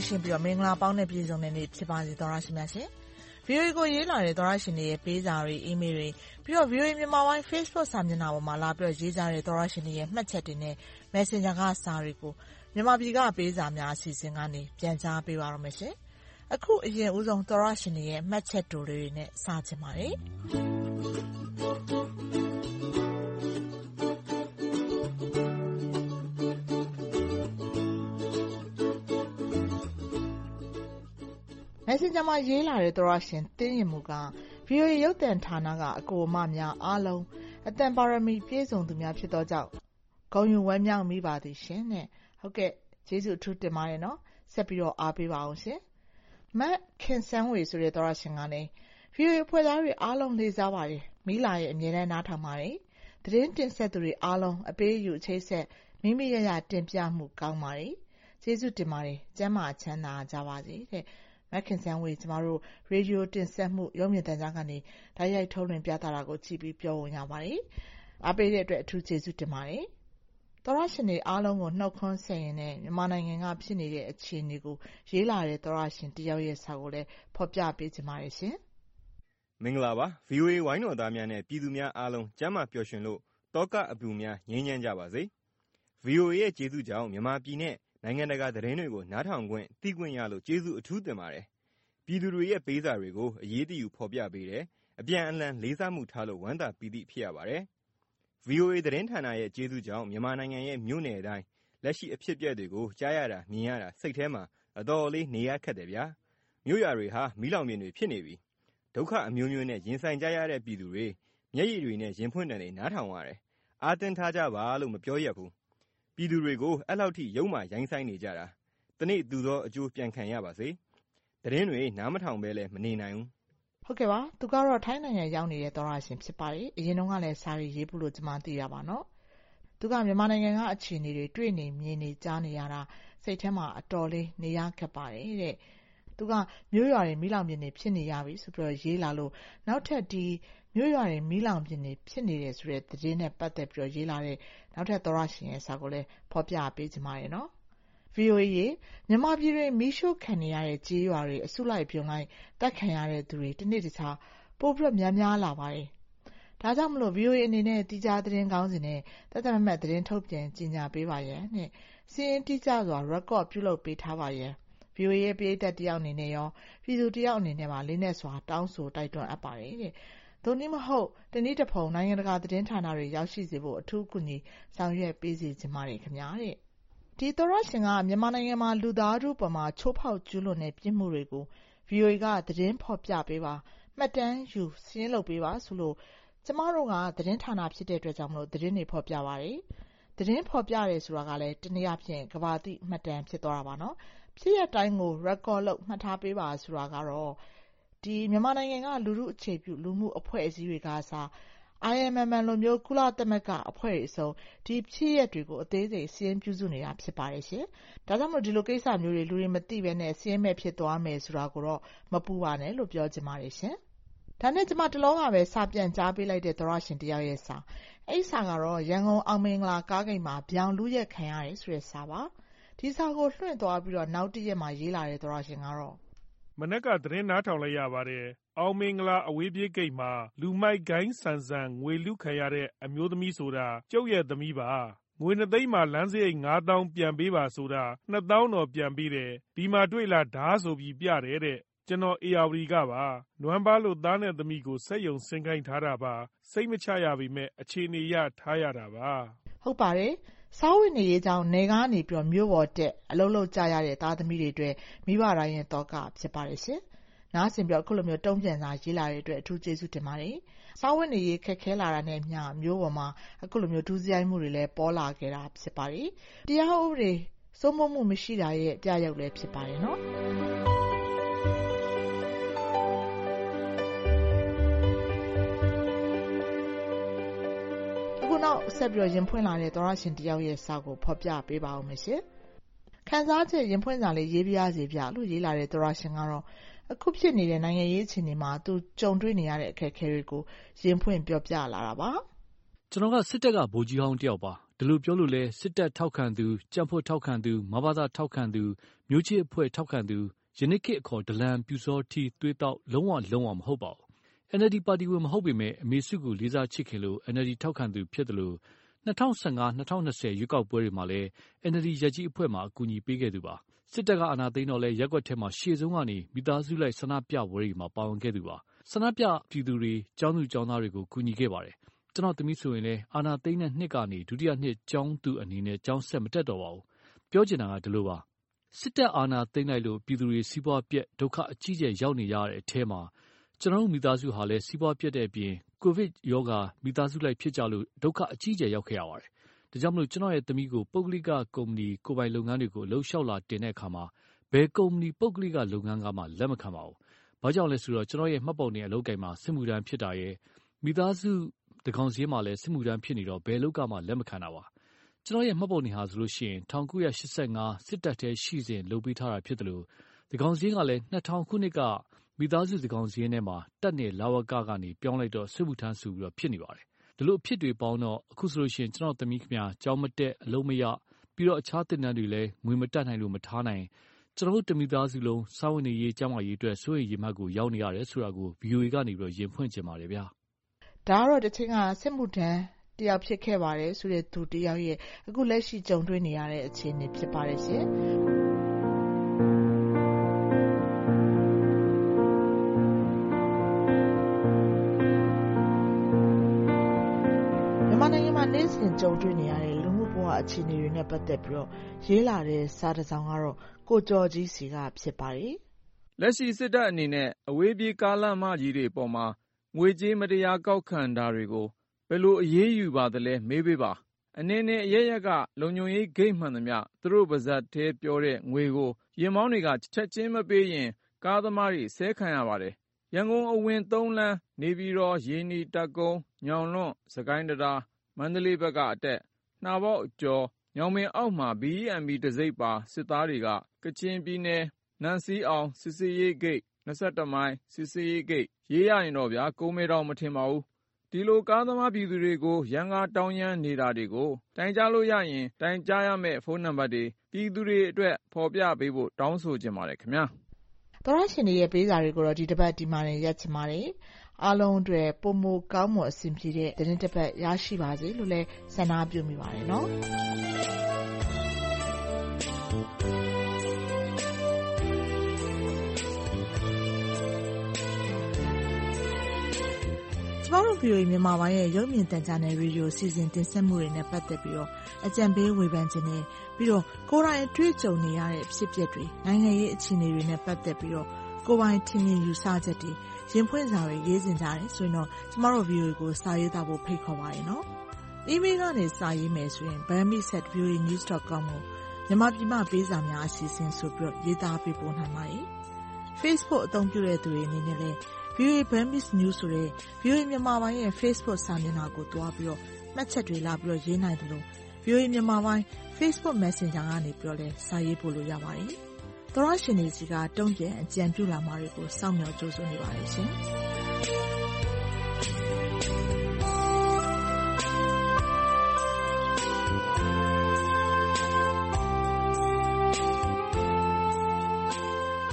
ကင်းရှင်းပြီးတော့မင်္ဂလာပေါင်းနဲ့ပြည့်စုံတဲ့နေ့ဖြစ်ပါစေသောတရှင်များရှင်။ VOA ကိုရေးလာတဲ့သောတရှင်တွေရဲ့ပေးစာတွေ၊အီးမေးလ်တွေ၊ပြီးတော့ VOA မြန်မာပိုင်း Facebook စာမျက်နှာပေါ်မှာလာပြီးတော့ရေးကြတဲ့သောတရှင်တွေရဲ့မှတ်ချက်တွေနဲ့ Messenger ကစာတွေကိုမြန်မာပြည်ကပေးစာများအစီအစဉ်ကနေပြန်ကြားပေးပါတော့မယ်ရှင်။အခုအရင်ဦးဆုံးသောတရှင်တွေရဲ့မှတ်ချက်တိုလေးတွေနဲ့စချင်ပါတယ်။ Messenger မှာ ရေးလာတဲ့ သောတရှင် သင်းရင်မူက VOA ရုပ်သံဌာနက အကိုအမများအားလုံး အသံပါရမီ ပြည့်စုံသူများ ဖြစ်သောကြောင့် ဂုဏ်ယူဝမ်းမြောက်မိပါသည်ရှင်။ဟုတ်ကဲ့ ကျေးဇူးအထူးတင်ပါတယ်။ဆက်ပြီးတော့ အားပေးပါဦးရှင်။မခင်စန်းဝေဆိုတဲ့ သောတရှင်ကလည်း VOA အဖွဲ့သားတွေ အားလုံးလေးစားပါတယ်။မီးလာရဲ့အမြဲတမ်းနားထောင်ပါတယ်။သတင်းတင်ဆက်သူတွေအားလုံး အပေးအယူ အချိတ်အဆက် မိမိရရ တင်ပြမှုကောင်းပါတယ်။ကျေးဇူးတင်ပါတယ်။ကျန်းမာချမ်းသာကြပါစေတဲ့ မခင်စန်းဝေ ကျမတို့ ရေဒီယိုတင်ဆက်မှု ရုပ်မြင်သံကြားကနေ တိုက်ရိုက်ထုတ်လွှင့်ပြသတာကို ကြည့်ပြီးပြောဝင်ရပါတယ်။အားပေးတဲ့အတွက် အထူးကျေးဇူးတင်ပါတယ်။သောရရှင်တွေအားလုံးကို နှုတ်ခွန်းဆက်ရင်နဲ့ မြန်မာနိုင်ငံက ဖြစ်နေတဲ့ အခြေအနေကို ရေးလာတဲ့ သောရရှင်တယောက်ရဲ့စာကိုလည်း ဖော်ပြပေးချင်ပါတယ်ရှင်။မင်္ဂလာပါ။ VOA ဝိုင်းတော်သားများနဲ့ ပြည်သူများအားလုံး ကျမ်းမာပျော်ရွှင်လို့တောကအပူများ ငြိမ်းချမ်းကြပါစေ။ VOA ရဲ့ ကျေးဇူးကြောင့် မြန်မာပြည်နဲ့ နိုင်ငံတကာသတင်းတွေကို နားထောင်ခွင့် သိခွင့်ရလို့ ကျေးဇူးအထူးတင်ပါတယ်။ပြည်သူတွေရဲ့ ပေးစာတွေကို အရေးတယူ ဖော်ပြပေးတယ်။အပြန်အလှန် လေးစားမှုထားလို့ ဝမ်းသာပီတိ ဖြစ်ရပါတယ်။ VOA သတင်းဌာနရဲ့ ကျေးဇူးကြောင့် မြန်မာနိုင်ငံရဲ့ မြို့နယ်တိုင်း လက်ရှိ အဖြစ်အပျက်တွေကို ကြားရတာ မြင်ရတာ စိတ်ထဲမှာ အတော်လေး နေရခက်တယ်ဗျာ။မြို့ရွာတွေဟာ မီးလောင်ပြင်တွေ ဖြစ်နေပြီ။ဒုက္ခအမျိုးမျိုးနဲ့ ရင်ဆိုင်ကြရတဲ့ ပြည်သူတွေ မျက်ရည်တွေနဲ့ ရင်ဖွင့်သံတွေ နားထောင်ရတယ်။အားသင်းထားကြပါလို့ မပြောရက်ဘူး။ ပြည်သူတွေကို အဲလောက်ထိ ယုတ်မာရိုင်းစိုင်းနေကြတာ။တနေ့ သူသောအကျိုး ပြန်ခံရပါစေ။သတင်းတွေ နားမထောင်ဘဲလည်း မနေနိုင်ဘူး။ဟုတ်ကဲ့ပါ။သူကတော့ ထိုင်းနိုင်ငံရောက်နေတဲ့ သောတရှင်ဖြစ်ပါတယ်။အရင်တုန်းကလည်း စာတွေရေးဖူးလို့ ကျမ သိတာပါ။သူက မြန်မာနိုင်ငံက အခြေအနေတွေ တွေ့နေ မြင်နေ ကြားနေရတာ စိတ်ထဲမှာ အတော်လေး နေရခက်ပါတယ်တဲ့။သူက မြို့ရွာတွေ မီးလောင်ပြင်တွေ ဖြစ်နေရပြီဆိုပြီး ရေးလာလို့ နောက်ထပ် မြို့ရွာတွေ မီးလောင်ပြင်တွေ ဖြစ်နေတယ်ဆိုတဲ့ သတင်းနဲ့ ပတ်သက်ပြီး ရေးလာတဲ့ နောက်ထပ်သောတရှင်ရဲ့ စာကိုလည်း ဖော်ပြပေးချင်ပါတယ်။ VOA ရေ၊မြန်မာပြည်တွင်းမီးရှို့ခံနေရတဲ့ ကျေးရွာတွေ အစုလိုက်အပြုံလိုက် သတ်ခံရတဲ့သူတွေ တနေ့တခြား ပိုများများလာပါတယ်။ဒါကြောင့် VOA အနေနဲ့ သီးခြားသတင်းခေါင်းစဉ်နဲ့ သတ်သတ်မှတ်မှတ် သတင်းထုတ်ပြန် ကြေညာပေးပါရန်၊စာရင်းတိကျစွာရက်ကော့ပြုလုပ်ပေးထားပါရန် VOA ရဲ့ ပရိသတ်တယောက်အနေနဲ့ရော ပြည်သူတယောက်အနေနဲ့ပါ လေးနက်စွာ တောင်းဆို တိုက်တွန်းအပ်ပါတယ်။ သို့နည်းမဟုတ် တနည်းတဖုံ နိုင်ငံတကာ သတင်းဌာနတွေ ရောက်ရှိစေဖို့ အထူးကူညီ ဆောင်ရွက်ပေးစေချင်ပါတယ်။ဒီသောတရှင်က မြန်မာနိုင်ငံမှာ လူသားထုအပေါ် ချိုးဖောက်ကျူးလွန်တဲ့ ပြစ်မှုတွေကို VOA ကသတင်းဖော်ပြပေးပါ၊မှတ်တမ်းယူ စာရင်းလုပ်ပေးပါဆိုလို့ ကျမတို့က သတင်းဌာန ဖြစ်တဲ့အတွက်သတင်းတွေ ဖော်ပြပါတယ်။သတင်းဖော်ပြတယ် ဆိုတာကလည်း တနည်းအားဖြင့် ကမ္ဘာသိ မှတ်တမ်း ဖြစ်သွားတာပါ။ဖြစ်ရပ်တိုင်းကိုရက်ကော့လုပ် မှတ်ထားပေးပါ ဆိုတာကတော့ မြန်မာနိုင်ငံက လူထုအခြေပြု လူမှုအဖွဲ့အစည်းတွေကအစ IMM လိုကုလသမဂ္ဂအဖွဲ့တွေအဆုံး ဒီဖြစ်ရပ်တွေကို အသေးစိတ် စာရင်းပြုစုနေတာ ဖြစ်ပါတယ်။ဒါကြောင့်ဒီလိုကိစ္စမျိုးတွေ လူတွေမသိဘဲစာရင်းမဲ့ ဖြစ်သွားမယ်ဆိုတာကိုတော့ မပူပါနဲ့လို့ ပြောချင်ပါတယ်။ဒါနဲ့ ကျမ တလောကပဲ စာပြန်ကြားပေးလိုက်တဲ့ သောတရှင်တယောက်ရဲ့စာ။အဲဒီစာကတော့ ရန်ကုန်အောင်မင်္ဂလာကားဂိတ်မှာ ဗြောင်လုယက်ခံရတယ်ဆိုတဲ့ စာပါ။ဒီစာကို လွှင့်သွားပြီး နောက်တရက်မှာ ရေးလာတဲ့ သောတရှင်ကတော့ မနက်က သတင်းနားထောင်လိုက်ရပါတယ်။အောင်မင်္ဂလာ အဝေးပြေးဂိတ်မှာ လူမိုက်ဂိုဏ်းဆန်ဆန် ငွေလုခံရတဲ့ အမျိုးသမီးဆိုတာ ကျုပ်ရဲ့သမီးပါ။ငွေနှစ်သိန်းမှာ လမ်းစရိတ်ငါးသောင်း ပြန်ပေးပါဆိုတာနှစ်သောင်းတော့ ပြန်ပေးတယ်။ဒီမှာတွေ့လား ဒါဆိုပြီး ပြတယ်တဲ့။ကျနော် ဧရာဝတီကပါ။နွမ်းပါးလို့ သားနဲ့သမီးကို စက်ရုံဆင်းခိုင်းထားတာပါ။စိတ်မချရပေမယ့် အခြေအနေအရ ထားရတာပါ။ဟုတ်ပါတယ်။ စားဝတ်နေရေးကြောင့် နယ်ကနေမြို့ပေါ်တက် အလုပ်လုပ်ကြရတဲ့ သားသမီးတွေအတွက် မိဘတိုင်းရဲ့ သောက ဖြစ်ပါတယ်။နားဆင်ပြီး အခုလို တုံ့ပြန်စာရေးလာတဲ့အတွက် အထူးကျေးဇူးတင်ပါတယ်။စားဝတ်နေရေး ခက်ခဲလာတာနဲ့အမျှ မြို့ပေါ်မှာ အခုလို ဒုစရိုက်မှုတွေလည်း ပေါ်လာခဲ့တာ ဖြစ်ပါတယ်။တရားဥပဒေ စိုးမိုးမှု မရှိတာရဲ့ ပြယုဂ်လည်း ဖြစ်ပါတယ်။ နောက်ဆက်ပြီးရင်ဖွင့်လာတဲ့သောတရှင်တယောက်ရဲ့စာကိုဖော်ပြပေးပါဦးမယ်။ခံစားချက်ရင်ဖွင့်စာလေးရေးပါရစေဗျလို့ရေးလာတဲ့သောတရှင်ကတော့အခုဖြစ်နေတဲ့နိုင်ငံရေးအခြေအနေမှာသူကြုံတွေ့နေရတဲ့အခက်အခဲတွေကိုရင်ဖွင့်ပြောပြလာတာပါ။“ကျနော်ကစစ်တပ်ကဗိုလ်ကြီးဟောင်းတယောက်ပါဒီလိုပြောလို့လည်းစစ်တပ်ထောက်ခံသူ၊ကြံ့ဖွံ့ထောက်ခံသူ၊မဘသထောက်ခံသူ၊မျိုးချစ်အဖွဲ့ထောက်ခံသူယနေ့ခေတ်အခေါ်ဒလန်၊ပျူစောထီး၊သွေးသောက်လုံးဝလုံးဝမဟုတ်ပါဘူး။ NLD ပါတီဝင်မဟုတ်ပေမယ့် အမေစုကို လေးစားချစ်ခင်လို့ NLD ထောက်ခံသူဖြစ်သလို ၂၀၁၅-၂၀၂၀ ရွေးကောက်ပွဲတွေမှာလည်း NLD ရပ်ကျေးအဖွဲ့မှာ အကူအညီပေးခဲ့သူပါ။စစ်တပ်က အာဏာသိမ်းတော့လည်း ရပ်ကွက်ထဲမှာ ရှေ့ဆုံးကနေ မိသားစုလိုက် ဆန္ဒပြပွဲတွေမှာ ပါဝင်ခဲ့သူပါ။ဆန္ဒပြပြည်သူတွေ၊ကျောင်းသူကျောင်းသားတွေကို ကူညီခဲ့ပါတယ်။ကျနော့်သမီးဆိုရင်လည်း အာဏာသိမ်းတဲ့နှစ်ကနေ ဒုတိယနှစ်ကျောင်းသူအနေနဲ့ ကျောင်းဆက်မတက်တော့ပါဘူး။ပြောချင်တာက ဒီလိုပါ။စစ်တပ်အာဏာသိမ်းလိုက်လို့ ပြည်သူတွေ စီးပွားပျက် ဒုက္ခအကြီးအကျယ်ရောက်နေကြတဲ့အထဲမှာ ကျနော်တို့ မိသားစုဟာလည်း စီးပွားပျက်တဲ့အပြင် ကိုဗစ်ရောဂါ မိသားစုလိုက်ဖြစ်ကြလို့ ဒုက္ခအကြီးအကျယ်ရောက်ခဲ့ရပါတယ်။ဒါကြောင့် ကျနော့်ရဲ့သမီးကို ပုဂ္ဂလိကကုမ္ပဏီ ကိုယ်ပိုင်လုပ်ငန်းတွေကို အလုပ်လျှောက်လာတင်တဲ့အခါမှာဘယ်ကုမ္ပဏီ ပုဂ္ဂလိကလုပ်ငန်းကမှ လက်မခံပါဘူး။ဘာကြောင့်လဲဆိုတော့ ကျနော့်ရဲ့မှတ်ပုံတင်အလုပ်ကိုင်မှာ စစ်မှုထမ်းဖြစ်တာရယ် မိသားစုသန်းခေါင်စာရင်းမှာလည်း စစ်မှုထမ်းဖြစ်နေတော့ ဘယ်အလုပ်ကမှ လက်မခံတာပါ။ကျနော့်ရဲ့မှတ်ပုံတင်ဟာဆိုရင် ၁၉၈၅ စစ်တပ်ထဲရှိစဉ် လုပ်ပေးထားတာဖြစ်သလို သန်းခေါင်စာရင်းကလည်း ၂၀၀၀ ခုနှစ်က မိသားစုသန်းခေါင်စာရင်းထဲမှာ တပ်နဲ့ လဝက ကနေ ပြောင်းလိုက်တော့ စစ်မှုထမ်းဆိုပြီး ဖြစ်နေပါတယ်။ဒီလိုအဖြစ်တွေပေါင်းတော့ အခုဆိုရင် ကျနော့်သမီးခင်ဗျကျောင်းမတက် အလုပ်မရ ပြီးတော့ အခြားသင်တန်းတွေလည်း ငွေမတတ်နိုင်လို့ မထားနိုင် ကျနော်တို့ တမိသားစုလုံး စားဝတ်နေရေး ကျန်းမာရေးအတွက် စိုးရိမ်ရေမှတ်ကို ရောက်နေရတယ်ဆိုတာကို VOA ကနေ ရင်ဖွင့်ချင်ပါတယ်ဗျာ။ဒါကတော့ တချိန်က စစ်မှုထမ်းတယောက် ဖြစ်ခဲ့ပါတယ်ဆိုတဲ့ သူတယောက်ရဲ့ အခုလက်ရှိ ကြုံတွေ့နေရတဲ့ အခြေအနေ ဖြစ်ပါတယ်ရှင်။ အခြေအနေတွေနဲ့ ပတ်သက်ပြီး ရေးလာတဲ့ စာတစောင်ကတော့ ကိုကျော်ကြီးဆီက ဖြစ်ပါတယ်။လက်ရှိ စစ်တပ်အနေနဲ့ အဝေးပြေးကားလမ်းမကြီးတွေပေါ်မှာ ငွေကြေးမတရားကောက်ခံတာတွေကို ဘယ်လိုအရေးယူပါသလဲ မေးပေးပါ။အနယ်နယ်အရပ်ရပ်က လုံခြုံရေးဂိတ်မှန်သမျှ သူတို့ပါးစပ်ထဲပြောတဲ့ငွေကို ယာဉ်မောင်းတွေက ချက်ချင်းမပေးရင် ကားသမားတွေ ဆဲခံရပါတယ်။ရန်ကုန်အဝင်သုံးလမ်း၊နေပြည်တော်၊ရေနီ၊တပ်ကုန်း၊ညောင်လွန်း၊စစ်ကိုင်းတံတား၊မန္တလေးဘက်ကအတက် လှပေါက်အကျော် ညောင်ပင်အောက်မှာ BEMP တံဆိပ်ပါ စစ်သားတွေက ကချင်ပြည်နယ် နန့်စီးအောင် စစ်ဆေးရေးဂိတ်၊၂၁ မိုင် စစ်ဆေးရေးဂိတ် ရေးရရင်တော့ဗျာ ကုန်မယ်တောင် မထင်ပါဘူး။ဒီလို ကားသမားပြည်သူတွေကိုရမ်းကားတောင်းရမ်းနေတာတွေကို တိုင်ကြားလို့ရရင် တိုင်ကြားရမယ့် ဖုန်းနံပါတ်တွေ ပြည်သူတွေအတွက် ဖော်ပြပေးဖို့ တောင်းဆိုချင်ပါတယ်ခင်ဗျာ။သောတရှင်တွေရဲ့ ပေးစာတွေကိုတော့ ဒီတပတ် ဒီမှာတင် ရပ်ချင်ပါတယ်။ အားလုံးအတွက် ပိုမိုကောင်းမွန်အဆင်ပြေတဲ့သီတင်းတပတ် ရရှိပါစေလို့လည်း ဆန္ဒပြုမိပါတယ်နော်။ကျမတို့ VOA မြန်မာပိုင်းရဲ့ရုပ်မြင်သံကြားနယ်ရေဒီယိုအစီအစဉ်တင်ဆက်မှုတွေနဲ့ပတ်သက်ပြီးအကြံပေးဝေဖန်ချင်တယ်။ပြီးတော့ကိုယ်တိုင်အတွေ့အကြုံနေရတဲ့အဖြစ်အပျက်တွေ၊နိုင်ငံရေးအခြေအနေတွေနဲ့ပတ်သက်ပြီးကိုယ်ပိုင်ထင်မြင်ယူဆချက်တွေ ရင်ဖွင့်စာတွေရေးချင်ကြတယ်ဆိုရင်တော့ကျမတို့ VOA ကိုစာရေးသားဖို့ဖိတ်ခေါ်ပါတယ်နော်။အီးမေးလ်ကနေစာရေးမယ်ဆိုရင် burmese@voanews.com ကိုမြန်မာပြည်မပေးစာများအစီအစဉ်ဆိုပြီးရေးသားပေးပို့နိုင်ပါတယ်။ Facebook အသုံးပြုတဲ့သူတွေအနေနဲ့လည်း VOA Burmese News ဆိုတဲ့ VOA မြန်မာပိုင်းရဲ့ Facebook စာမျက်နှာကိုသွားပြီးမှတ်ချက်တွေလာရေးနိုင်သလို VOA မြန်မာပိုင်း Facebook Messenger ကနေလည်းစာရေးပို့လို့ရပါတယ်။ သောတရှင်တွေဆီကတုံ့ပြန်အကြံပြုလာမှာတွေကိုစောင့်မျှော်ကြိုဆိုနေပါတယ်ရှင်။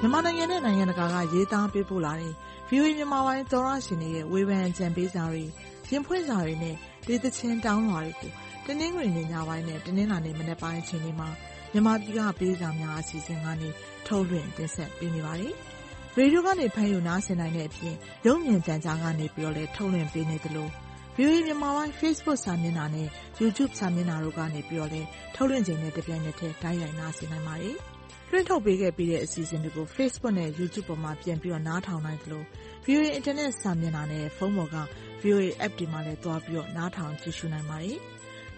မြန်မာနိုင်ငံနဲ့နိုင်ငံတကာကရေးသားပေးပို့လာတဲ့ VOA မြန်မာပိုင်းသောတရှင်တွေရဲ့ဝေဖန်အကြံပေးစာတွေ၊ရင်ဖွင့်စာတွေနဲ့ဒေသချင်းတောင်းလွှာတွေကိုတနင်္ဂနွေနေ့ညပိုင်းနဲ့တနင်္လာနေ့မနက်ပိုင်းအချိန်တွေမှာ မြန်မာပြည်ကပေးစာများအစီအစဉ်ကနေထုတ်လွှင့်တင်ဆက်ပေးနေပါတယ်။ရေဒီယိုကနေဖမ်းယူနားဆင်နိုင်တဲ့အပြင်ရုပ်မြင်သံကြားကနေလည်းထုတ်လွှင့်ပေးနေသလို VOA မြန်မာပိုင်း Facebook စာမျက်နှာနဲ့ YouTube စာမျက်နှာတို့ကနေလည်းထုတ်လွှင့်ချိန်နဲ့တပြိုင်နက်တည်းတိုက်ရိုက်နားဆင်နိုင်ပါတယ်လွှင့်ထုတ်ပေးခဲ့ပြီးတဲ့အစီအစဉ်တွေကို Facebook နဲ့ YouTube ပေါ်မှာပြန်ပြီးနားထောင်နိုင်သလို VOA အင်တာနက်စာမျက်နှာနဲ့ဖုန်းပေါ်က VOA App တွေမှာလည်းသွားပြီးနားထောင်ကြည့်ရှုနိုင်ပါတယ်။